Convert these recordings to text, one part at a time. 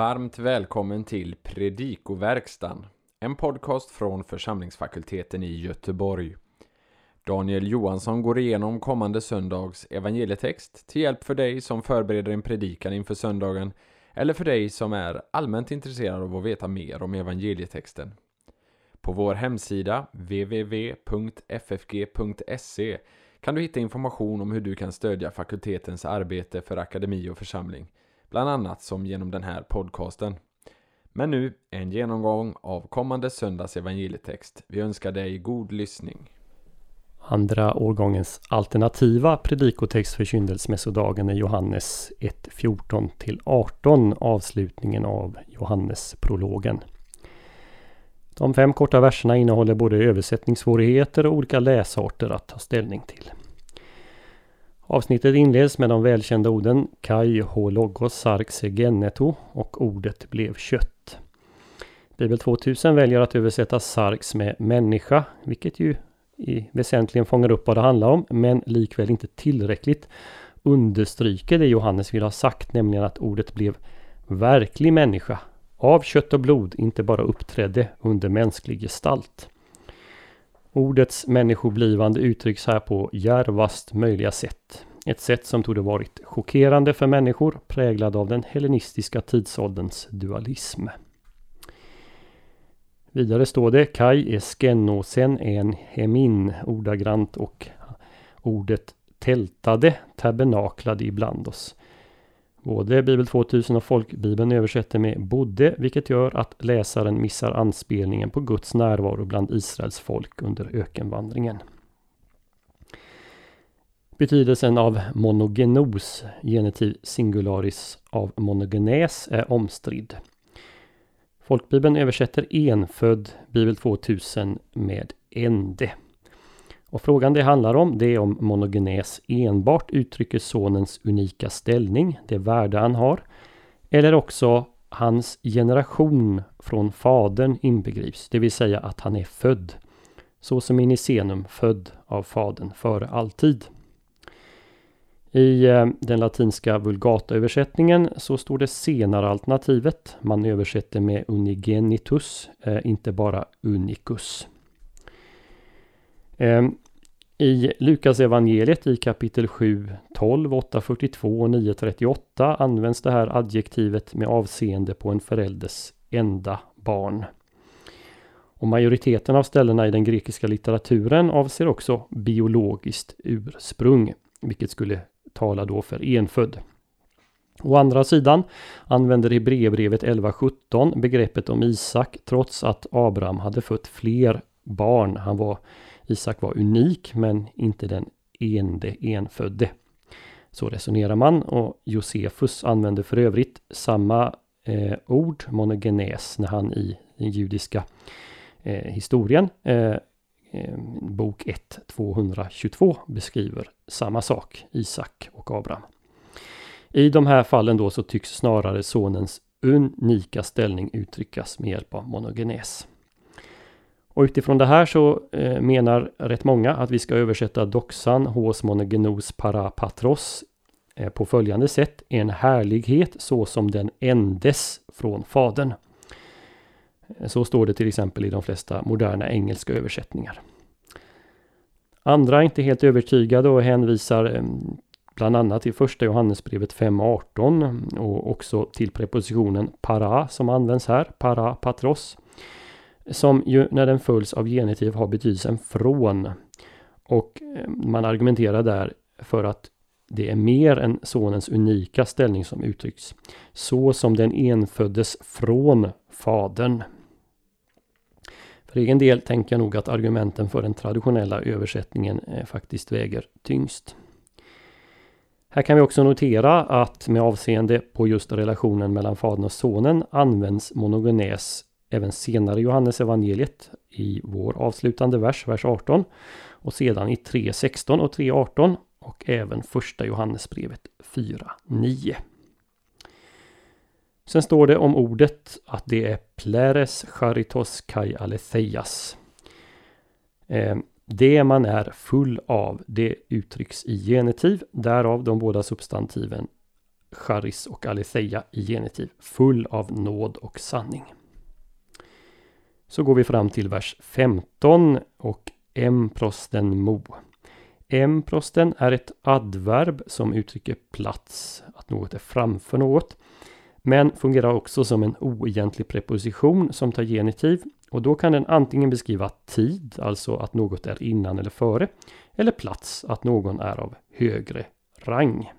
Varmt välkommen till Predikoverkstan, en podcast från församlingsfakulteten i Göteborg. Daniel Johansson går igenom kommande söndags evangelietext till hjälp för dig som förbereder en predikan inför söndagen eller för dig som är allmänt intresserad av att veta mer om evangelietexten. På vår hemsida www.ffg.se kan du hitta information om hur du kan stödja fakultetens arbete för akademi och församling bland annat som genom den här podcasten. Men nu en genomgång av kommande söndags evangelietext. Vi önskar dig god lyssning. Andra årgångens alternativa predikotext för kyndelsmässodagen är Johannes 1.14 till 18, avslutningen av Johannesprologen. De fem korta verserna innehåller både översättningssvårigheter och olika läsarter att ta ställning till. Avsnittet inleds med de välkända orden Kai ho logos sarxe geneto och ordet blev kött. Bibel 2000 väljer att översätta sarx med människa, vilket ju i väsentligen fångar upp vad det handlar om, men likväl inte tillräckligt understryker det Johannes vill ha sagt, nämligen att ordet blev verklig människa, av kött och blod, inte bara uppträdde under mänsklig gestalt. Ordets människoblivande uttrycks här på järvast möjliga sätt. Ett sätt som torde varit chockerande för människor präglad av den hellenistiska tidsålderns dualism. Vidare står det Kai eskenosen en hemin ordagrant och ordet tältade, tabernaklade ibland oss. Både Bibel 2000 och Folkbibeln översätter med bodde, vilket gör att läsaren missar anspelningen på Guds närvaro bland Israels folk under ökenvandringen. Betydelsen av monogenos, genitiv singularis av monogenes, är omstridd. Folkbibeln översätter enfödd, Bibel 2000 med ende. Och frågan det handlar om det är om monogenes enbart uttrycker sonens unika ställning, det värde han har, eller också hans generation från fadern inbegrips, det vill säga att han är född. Så som i Nicenum, född av fadern före alltid. I eh, den latinska vulgataöversättningen så står det senare alternativet. Man översätter med unigenitus, eh, inte bara unicus. Ehm, I Lukas evangeliet i kapitel 7, 12, 842 och 938 används det här adjektivet med avseende på en förälders enda barn. Och majoriteten av ställena i den grekiska litteraturen avser också biologiskt ursprung, vilket skulle tala då för enfödd. Å andra sidan använder Hebreerbrevet 11.17 begreppet om Isak trots att Abraham hade fött fler barn. Han var, Isak var unik men inte den ende enfödde. Så resonerar man och Josefus använder för övrigt samma eh, ord, monogenes, när han i den judiska eh, historien eh, eh bok 1, 222 beskriver samma sak, Isak och Abraham. I de här fallen då så tycks snarare sonens unika ställning uttryckas med hjälp av monogenes. Och utifrån det här så eh, menar rätt många att vi ska översätta doxan hos monogenos parapatros eh, på följande sätt. En härlighet så som den endes från fadern. Eh, så står det till exempel i de flesta moderna engelska översättningar. Andra är inte helt övertygade och hänvisar eh, bland annat till första Johannesbrevet 5.18 eh, och också till prepositionen para som används här, para patros. Som ju när den följs av genitiv har betydelsen från. Och eh, man argumenterar där för att det är mer än sonens unika ställning som uttrycks. Så som den enföddes från fadern. För egen del tänker jag nog att argumenten för den traditionella översättningen eh, faktiskt väger tyngst. Här kan vi också notera att med avseende på just relationen mellan fadern och sonen används monogenes även senare i Johannes evangeliet i vår avslutande vers, vers 18 och sedan i 3.16 och 3.18 och även första Johannesbrevet 4.9. Sen står det om ordet att det är pleres charitos kai aletheias. Eh, det man är full av, det uttrycks i genitiv, därav de båda substantiven charis och aletheia i genitiv, full av nåd och sanning. Så går vi fram till vers 15 och emprosten mo. Emprosten är ett adverb som uttrycker plats, att något är framför något. Men fungerar också som en oegentlig preposition som tar genitiv och då kan den antingen beskriva tid, alltså att något är innan eller före, eller plats, att någon är av högre rang.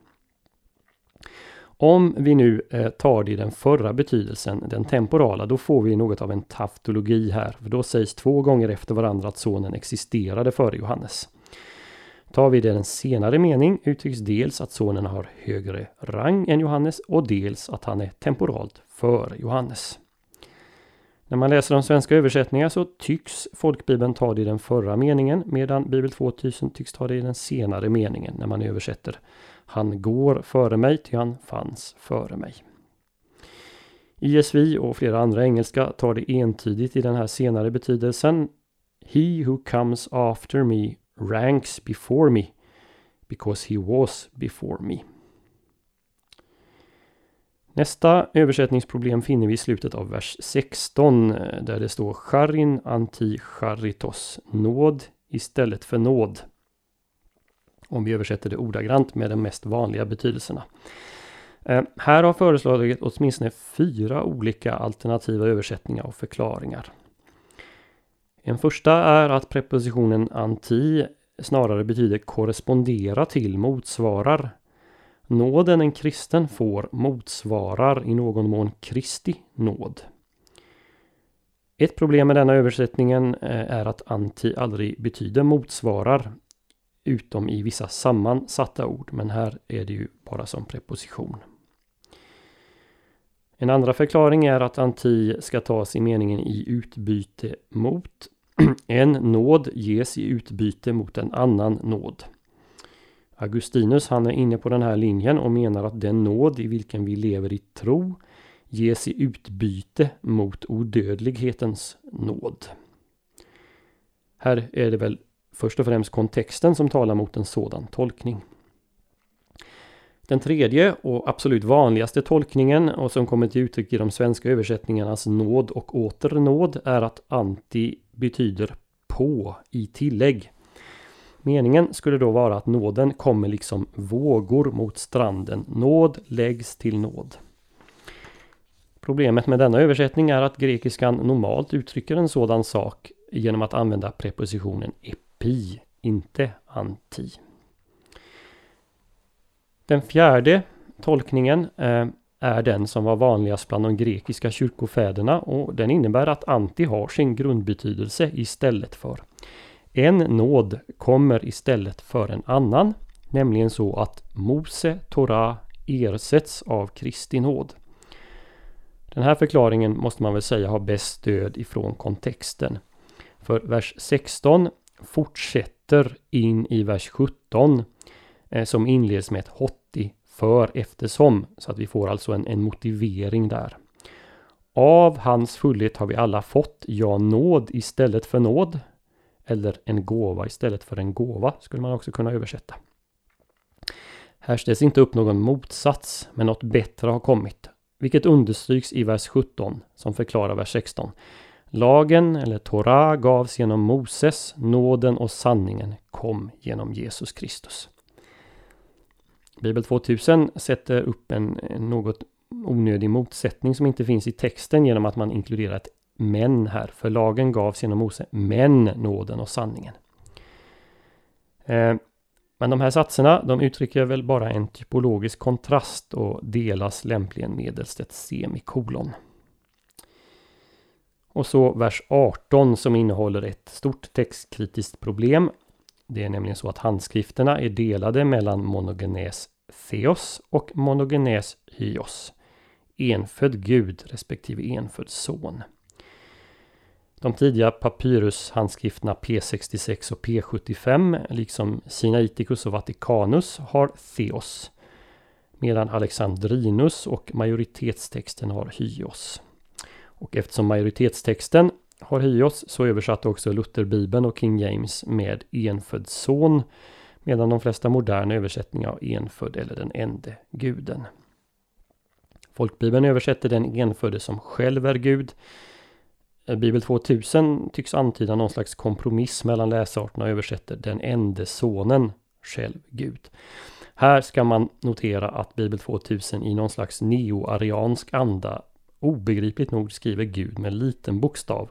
Om vi nu eh, tar det i den förra betydelsen, den temporala, då får vi något av en taftologi här. För då sägs två gånger efter varandra att sonen existerade före Johannes. Tar vi det i en senare mening uttrycks dels att sonen har högre rang än Johannes och dels att han är temporalt före Johannes. När man läser de svenska översättningarna så tycks folkbibeln ta det i den förra meningen medan Bibel 2000 tycks ta det i den senare meningen när man översätter han går före mig till han fanns före mig. ISV och flera andra engelska tar det entydigt i den här senare betydelsen. He who comes after me ranks before me because he was before me. Nästa översättningsproblem finner vi i slutet av vers 16 eh, där det står charin anti charitos, nåd istället för nåd. Om vi översätter det ordagrant med de mest vanliga betydelserna. Eh, här har föreslagit åtminstone fyra olika alternativa översättningar och förklaringar. En första är att prepositionen anti snarare betyder korrespondera till, motsvarar Nåden en kristen får motsvarar i någon mån Kristi nåd. Ett problem med denna översättningen eh, är att anti aldrig betyder motsvarar utom i vissa sammansatta ord, men här är det ju bara som preposition. En andra förklaring är att anti ska tas i meningen i utbyte mot. En nåd ges i utbyte mot en annan nåd. Augustinus han är inne på den här linjen och menar att den nåd i vilken vi lever i tro ges i utbyte mot odödlighetens nåd. Här är det väl först och främst kontexten som talar mot en sådan tolkning. Den tredje och absolut vanligaste tolkningen och som kommer till uttryck i de svenska översättningarnas nåd och åter nåd är att anti betyder på i tillägg. Meningen skulle då vara att nåden kommer liksom vågor mot stranden. Nåd läggs till nåd. Problemet med denna översättning är att grekiskan normalt uttrycker en sådan sak genom att använda prepositionen Pi, inte anti. Den fjärde tolkningen eh, är den som var vanligast bland de grekiska kyrkofäderna och den innebär att anti har sin grundbetydelse istället för. En nåd kommer istället för en annan, nämligen så att Mose Torah ersätts av Kristi nåd. Den här förklaringen måste man väl säga har bäst stöd ifrån kontexten. För vers 16 fortsätter in i vers 17 eh, som inleds med ett hotti för eftersom. Så att vi får alltså en, en motivering där. Av hans fullhet har vi alla fått, ja nåd istället för nåd. Eller en gåva istället för en gåva skulle man också kunna översätta. Här ställs inte upp någon motsats, men något bättre har kommit. Vilket understryks i vers 17 som förklarar vers 16. Lagen eller Torah gavs genom Moses, nåden och sanningen kom genom Jesus Kristus. Bibel 2000 sätter upp en, något onödig motsättning som inte finns i texten genom att man inkluderar ett men här, för lagen gavs genom Mose, men nåden och sanningen. Eh, men de här satserna, de uttrycker väl bara en typologisk kontrast och delas lämpligen medelst ett semikolon. Och så vers 18 som innehåller ett stort textkritiskt problem. Det är nämligen så att handskrifterna är delade mellan monogenes theos och monogenes hyos. Enfödd gud respektive enfödd son. De tidiga papyrushandskrifterna P66 och P75 liksom Sinaiticus och Vaticanus har Theos. Medan Alexandrinus och majoritetstexten har Hyos. Och eftersom majoritetstexten har Hyos så översatte också Lutherbibeln och King James med enfödd son. Medan de flesta moderna översättningar har enfödd eller den ende guden. Folkbibeln översätter den enfödde som själv är Gud. Eh, Bibel 2000 tycks antyda någon slags kompromiss mellan läsarterna och översätter den ende sonen själv Gud. Här ska man notera att Bibel 2000 i någon slags neoariansk anda obegripligt nog skriver Gud med liten bokstav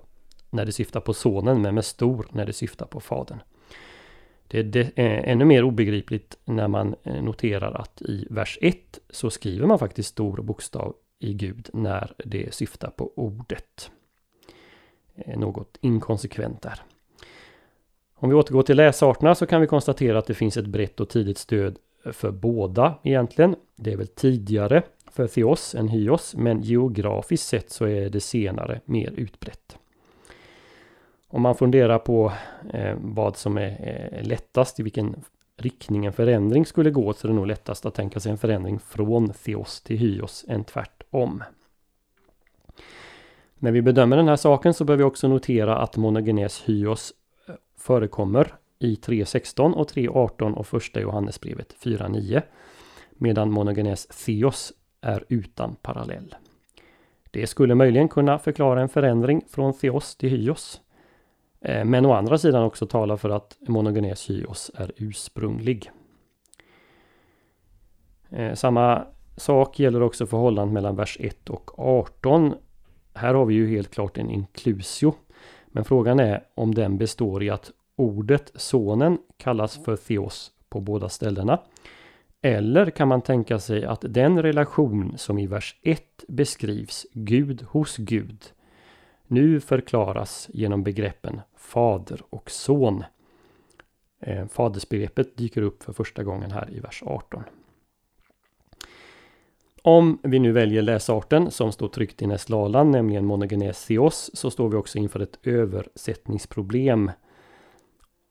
när det syftar på sonen men med stor när det syftar på fadern. Det är de, eh, ännu mer obegripligt när man eh, noterar att i vers 1 så skriver man faktiskt stor bokstav i Gud när det syftar på ordet. Eh, något inkonsekvent där. Om vi återgår till läsarterna så kan vi konstatera att det finns ett brett och tidigt stöd för båda egentligen. Det är väl tidigare för Theos än Hyos men geografiskt sett så är det senare mer utbrett. Om man funderar på eh, vad som är eh, lättast, i vilken riktning en förändring skulle gå, så är det nog lättast att tänka sig en förändring från Theos till Hyos än tvärtom. När vi bedömer den här saken så bör vi också notera att monogenes Hyos eh, förekommer i 3.16 och 3.18 och första Johannesbrevet 4.9. Medan monogenes Theos är utan parallell. Det skulle möjligen kunna förklara en förändring från Theos till Hyos. Eh, men å andra sidan också tala för att monogenes Hyos är ursprunglig. Eh, samma sak gäller också förhållandet mellan vers 1 och 18. Här har vi ju helt klart en inklusio. Men frågan är om den består i att ordet sonen kallas för Theos på båda ställena. Eller kan man tänka sig att den relation som i vers 1 beskrivs Gud hos Gud nu förklaras genom begreppen fader och son. Eh, fadersbegreppet dyker upp för första gången här i vers 18. Om vi nu väljer läsarten som står tryckt i nästlalan, nämligen monogenesios, så står vi också inför ett översättningsproblem.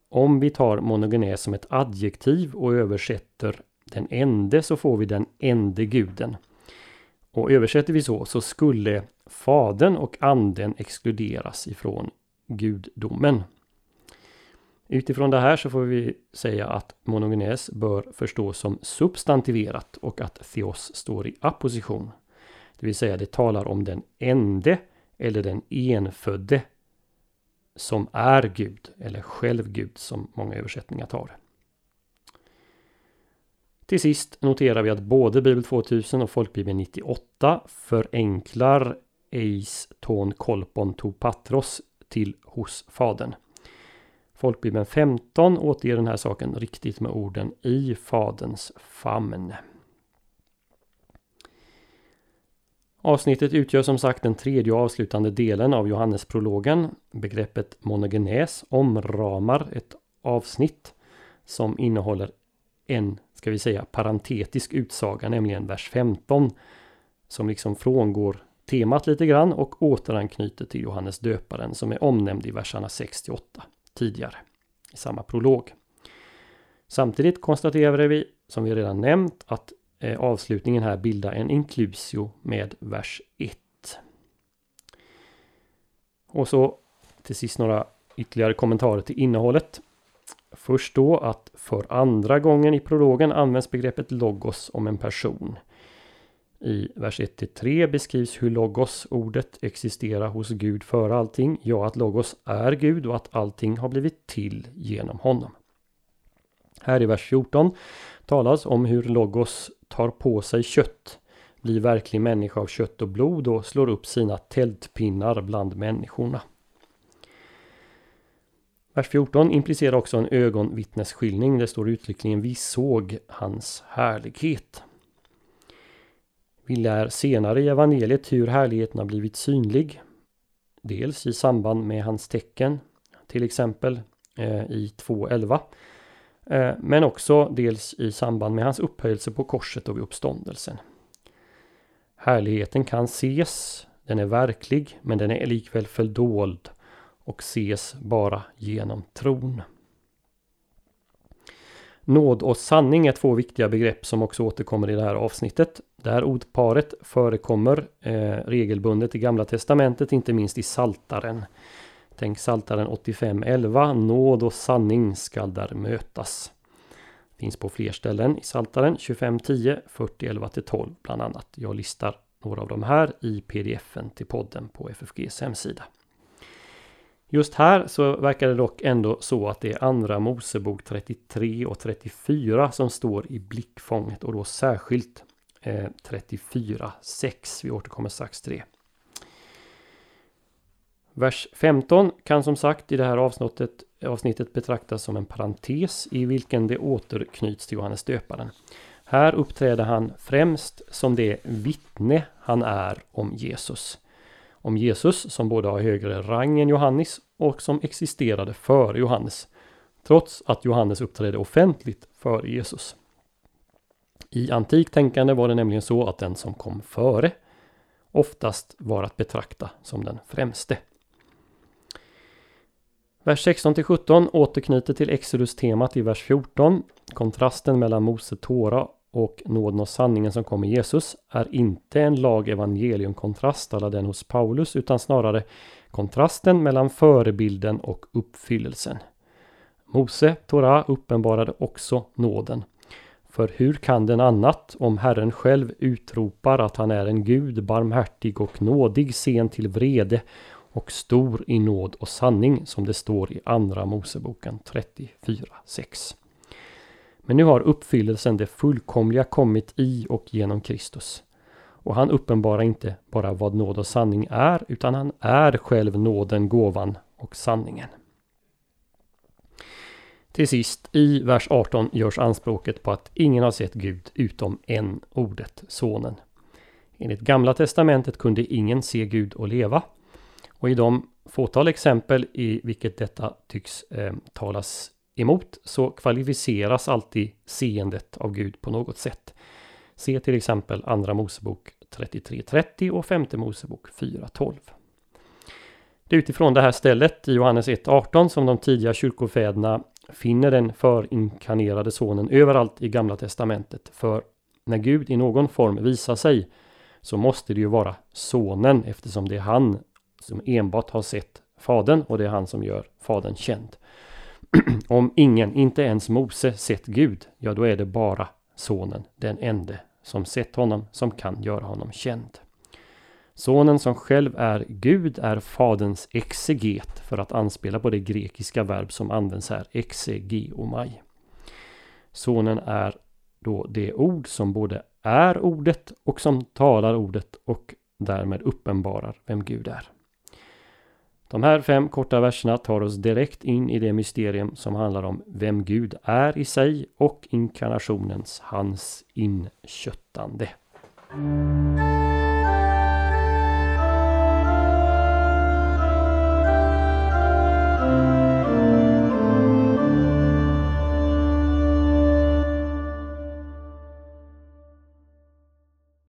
Om vi tar monogenes som ett adjektiv och översätter den ende så får vi den ende guden. Och översätter vi så så skulle Fadern och anden exkluderas ifrån gudomen. Utifrån det här så får vi säga att monogenes bör förstås som substantiverat och att theos står i apposition. Det vill säga det talar om den ende eller den enfödde som är Gud eller själv Gud som många översättningar tar. Till sist noterar vi att både Bibel 2000 och Folkbibeln 98 förenklar eis ton kolpon to patros till hos fadern. Folkbibeln 15 återger den här saken riktigt med orden i faderns famn. Avsnittet utgör som sagt den tredje och avslutande delen av Johannesprologen. Begreppet monogenes omramar ett avsnitt som innehåller en, ska vi säga, parentetisk utsaga, nämligen vers 15. Som liksom frångår temat lite grann och återanknyter till Johannes döparen som är omnämnd i verserna 68 tidigare i samma prolog. Samtidigt konstaterar vi, som vi redan nämnt, att eh, avslutningen här bildar en inklusio med vers 1. Och så till sist några ytterligare kommentarer till innehållet. Först då att för andra gången i prologen används begreppet logos om en person. I vers 1-3 beskrivs hur logos, ordet, existerar hos Gud före allting. Ja, att logos är Gud och att allting har blivit till genom honom. Här i vers 14 talas om hur logos tar på sig kött, blir verklig människa av kött och blod och slår upp sina tältpinnar bland människorna. Vers 14 implicerar också en ögonvittnesskildring. Det står uttryckligen vi såg hans härlighet. Vi lär senare i evangeliet hur härligheten har blivit synlig. Dels i samband med hans tecken, till exempel eh, i 2.11. Eh, men också dels i samband med hans upphöjelse på korset och vid uppståndelsen. Härligheten kan ses, den är verklig, men den är likväl fördold och ses bara genom tron. Nåd och sanning är två viktiga begrepp som också återkommer i det här avsnittet. Det här ordparet förekommer eh, regelbundet i Gamla Testamentet, inte minst i Saltaren. Tänk Saltaren 85.11. Nåd och sanning skall där mötas. Finns på fler ställen i Saltaren 25.10, 40.11-12 bland annat. Jag listar några av de här i pdfen till podden på FFGs hemsida. Just här så verkar det dock ändå så att det är andra Mosebok 33 och 34 som står i blickfånget och då särskilt eh, 34.6. Vi återkommer strax till det. Vers 15 kan som sagt i det här avsnittet, avsnittet betraktas som en parentes i vilken det återknyts till Johannes döparen. Här uppträder han främst som det vittne han är om Jesus. Om Jesus som både har högre rang än Johannes och som existerade före Johannes. Trots att Johannes uppträdde offentligt före Jesus. I antikt tänkande var det nämligen så att den som kom före oftast var att betrakta som den främste. Vers 16 till 17 återknyter till Exodus-temat i vers 14. Kontrasten mellan Mose Tora och nåden och sanningen som kom i Jesus är inte en lag evangelium-kontrast alla den hos Paulus utan snarare kontrasten mellan förebilden och uppfyllelsen. Mose, Torah, uppenbarade också nåden. För hur kan den annat om Herren själv utropar att han är en Gud barmhärtig och nådig, sen till vrede och stor i nåd och sanning som det står i Andra Moseboken 34.6. Men nu har uppfyllelsen det fullkomliga kommit i och genom Kristus. Och han uppenbarar inte bara vad nåd och sanning är, utan han är själv nåden, gåvan och sanningen. Till sist, i vers 18 görs anspråket på att ingen har sett Gud utom en, ordet, Sonen. Enligt Gamla Testamentet kunde ingen se Gud och leva. Och i de fåtal exempel i vilket detta tycks eh, talas emot så kvalificeras alltid seendet av Gud på något sätt. Se till exempel Andra Mosebok 33.30 och Femte Mosebok 4.12. Det är utifrån det här stället i Johannes 1.18 som de tidiga kyrkofäderna finner den förinkarnerade sonen överallt i Gamla Testamentet. För när Gud i någon form visar sig så måste det ju vara sonen eftersom det är han som enbart har sett fadern och det är han som gör fadern känd. Om ingen, inte ens Mose, sett Gud, ja då är det bara sonen, den ende, som sett honom, som kan göra honom känd. Sonen som själv är Gud är faderns exeget för att anspela på det grekiska verb som används här, exegeomai. Sonen är då det ord som både är ordet och som talar ordet och därmed uppenbarar vem Gud är. De här fem korta verserna tar oss direkt in i det mysterium som handlar om vem Gud är i sig och inkarnationens, hans inköttande.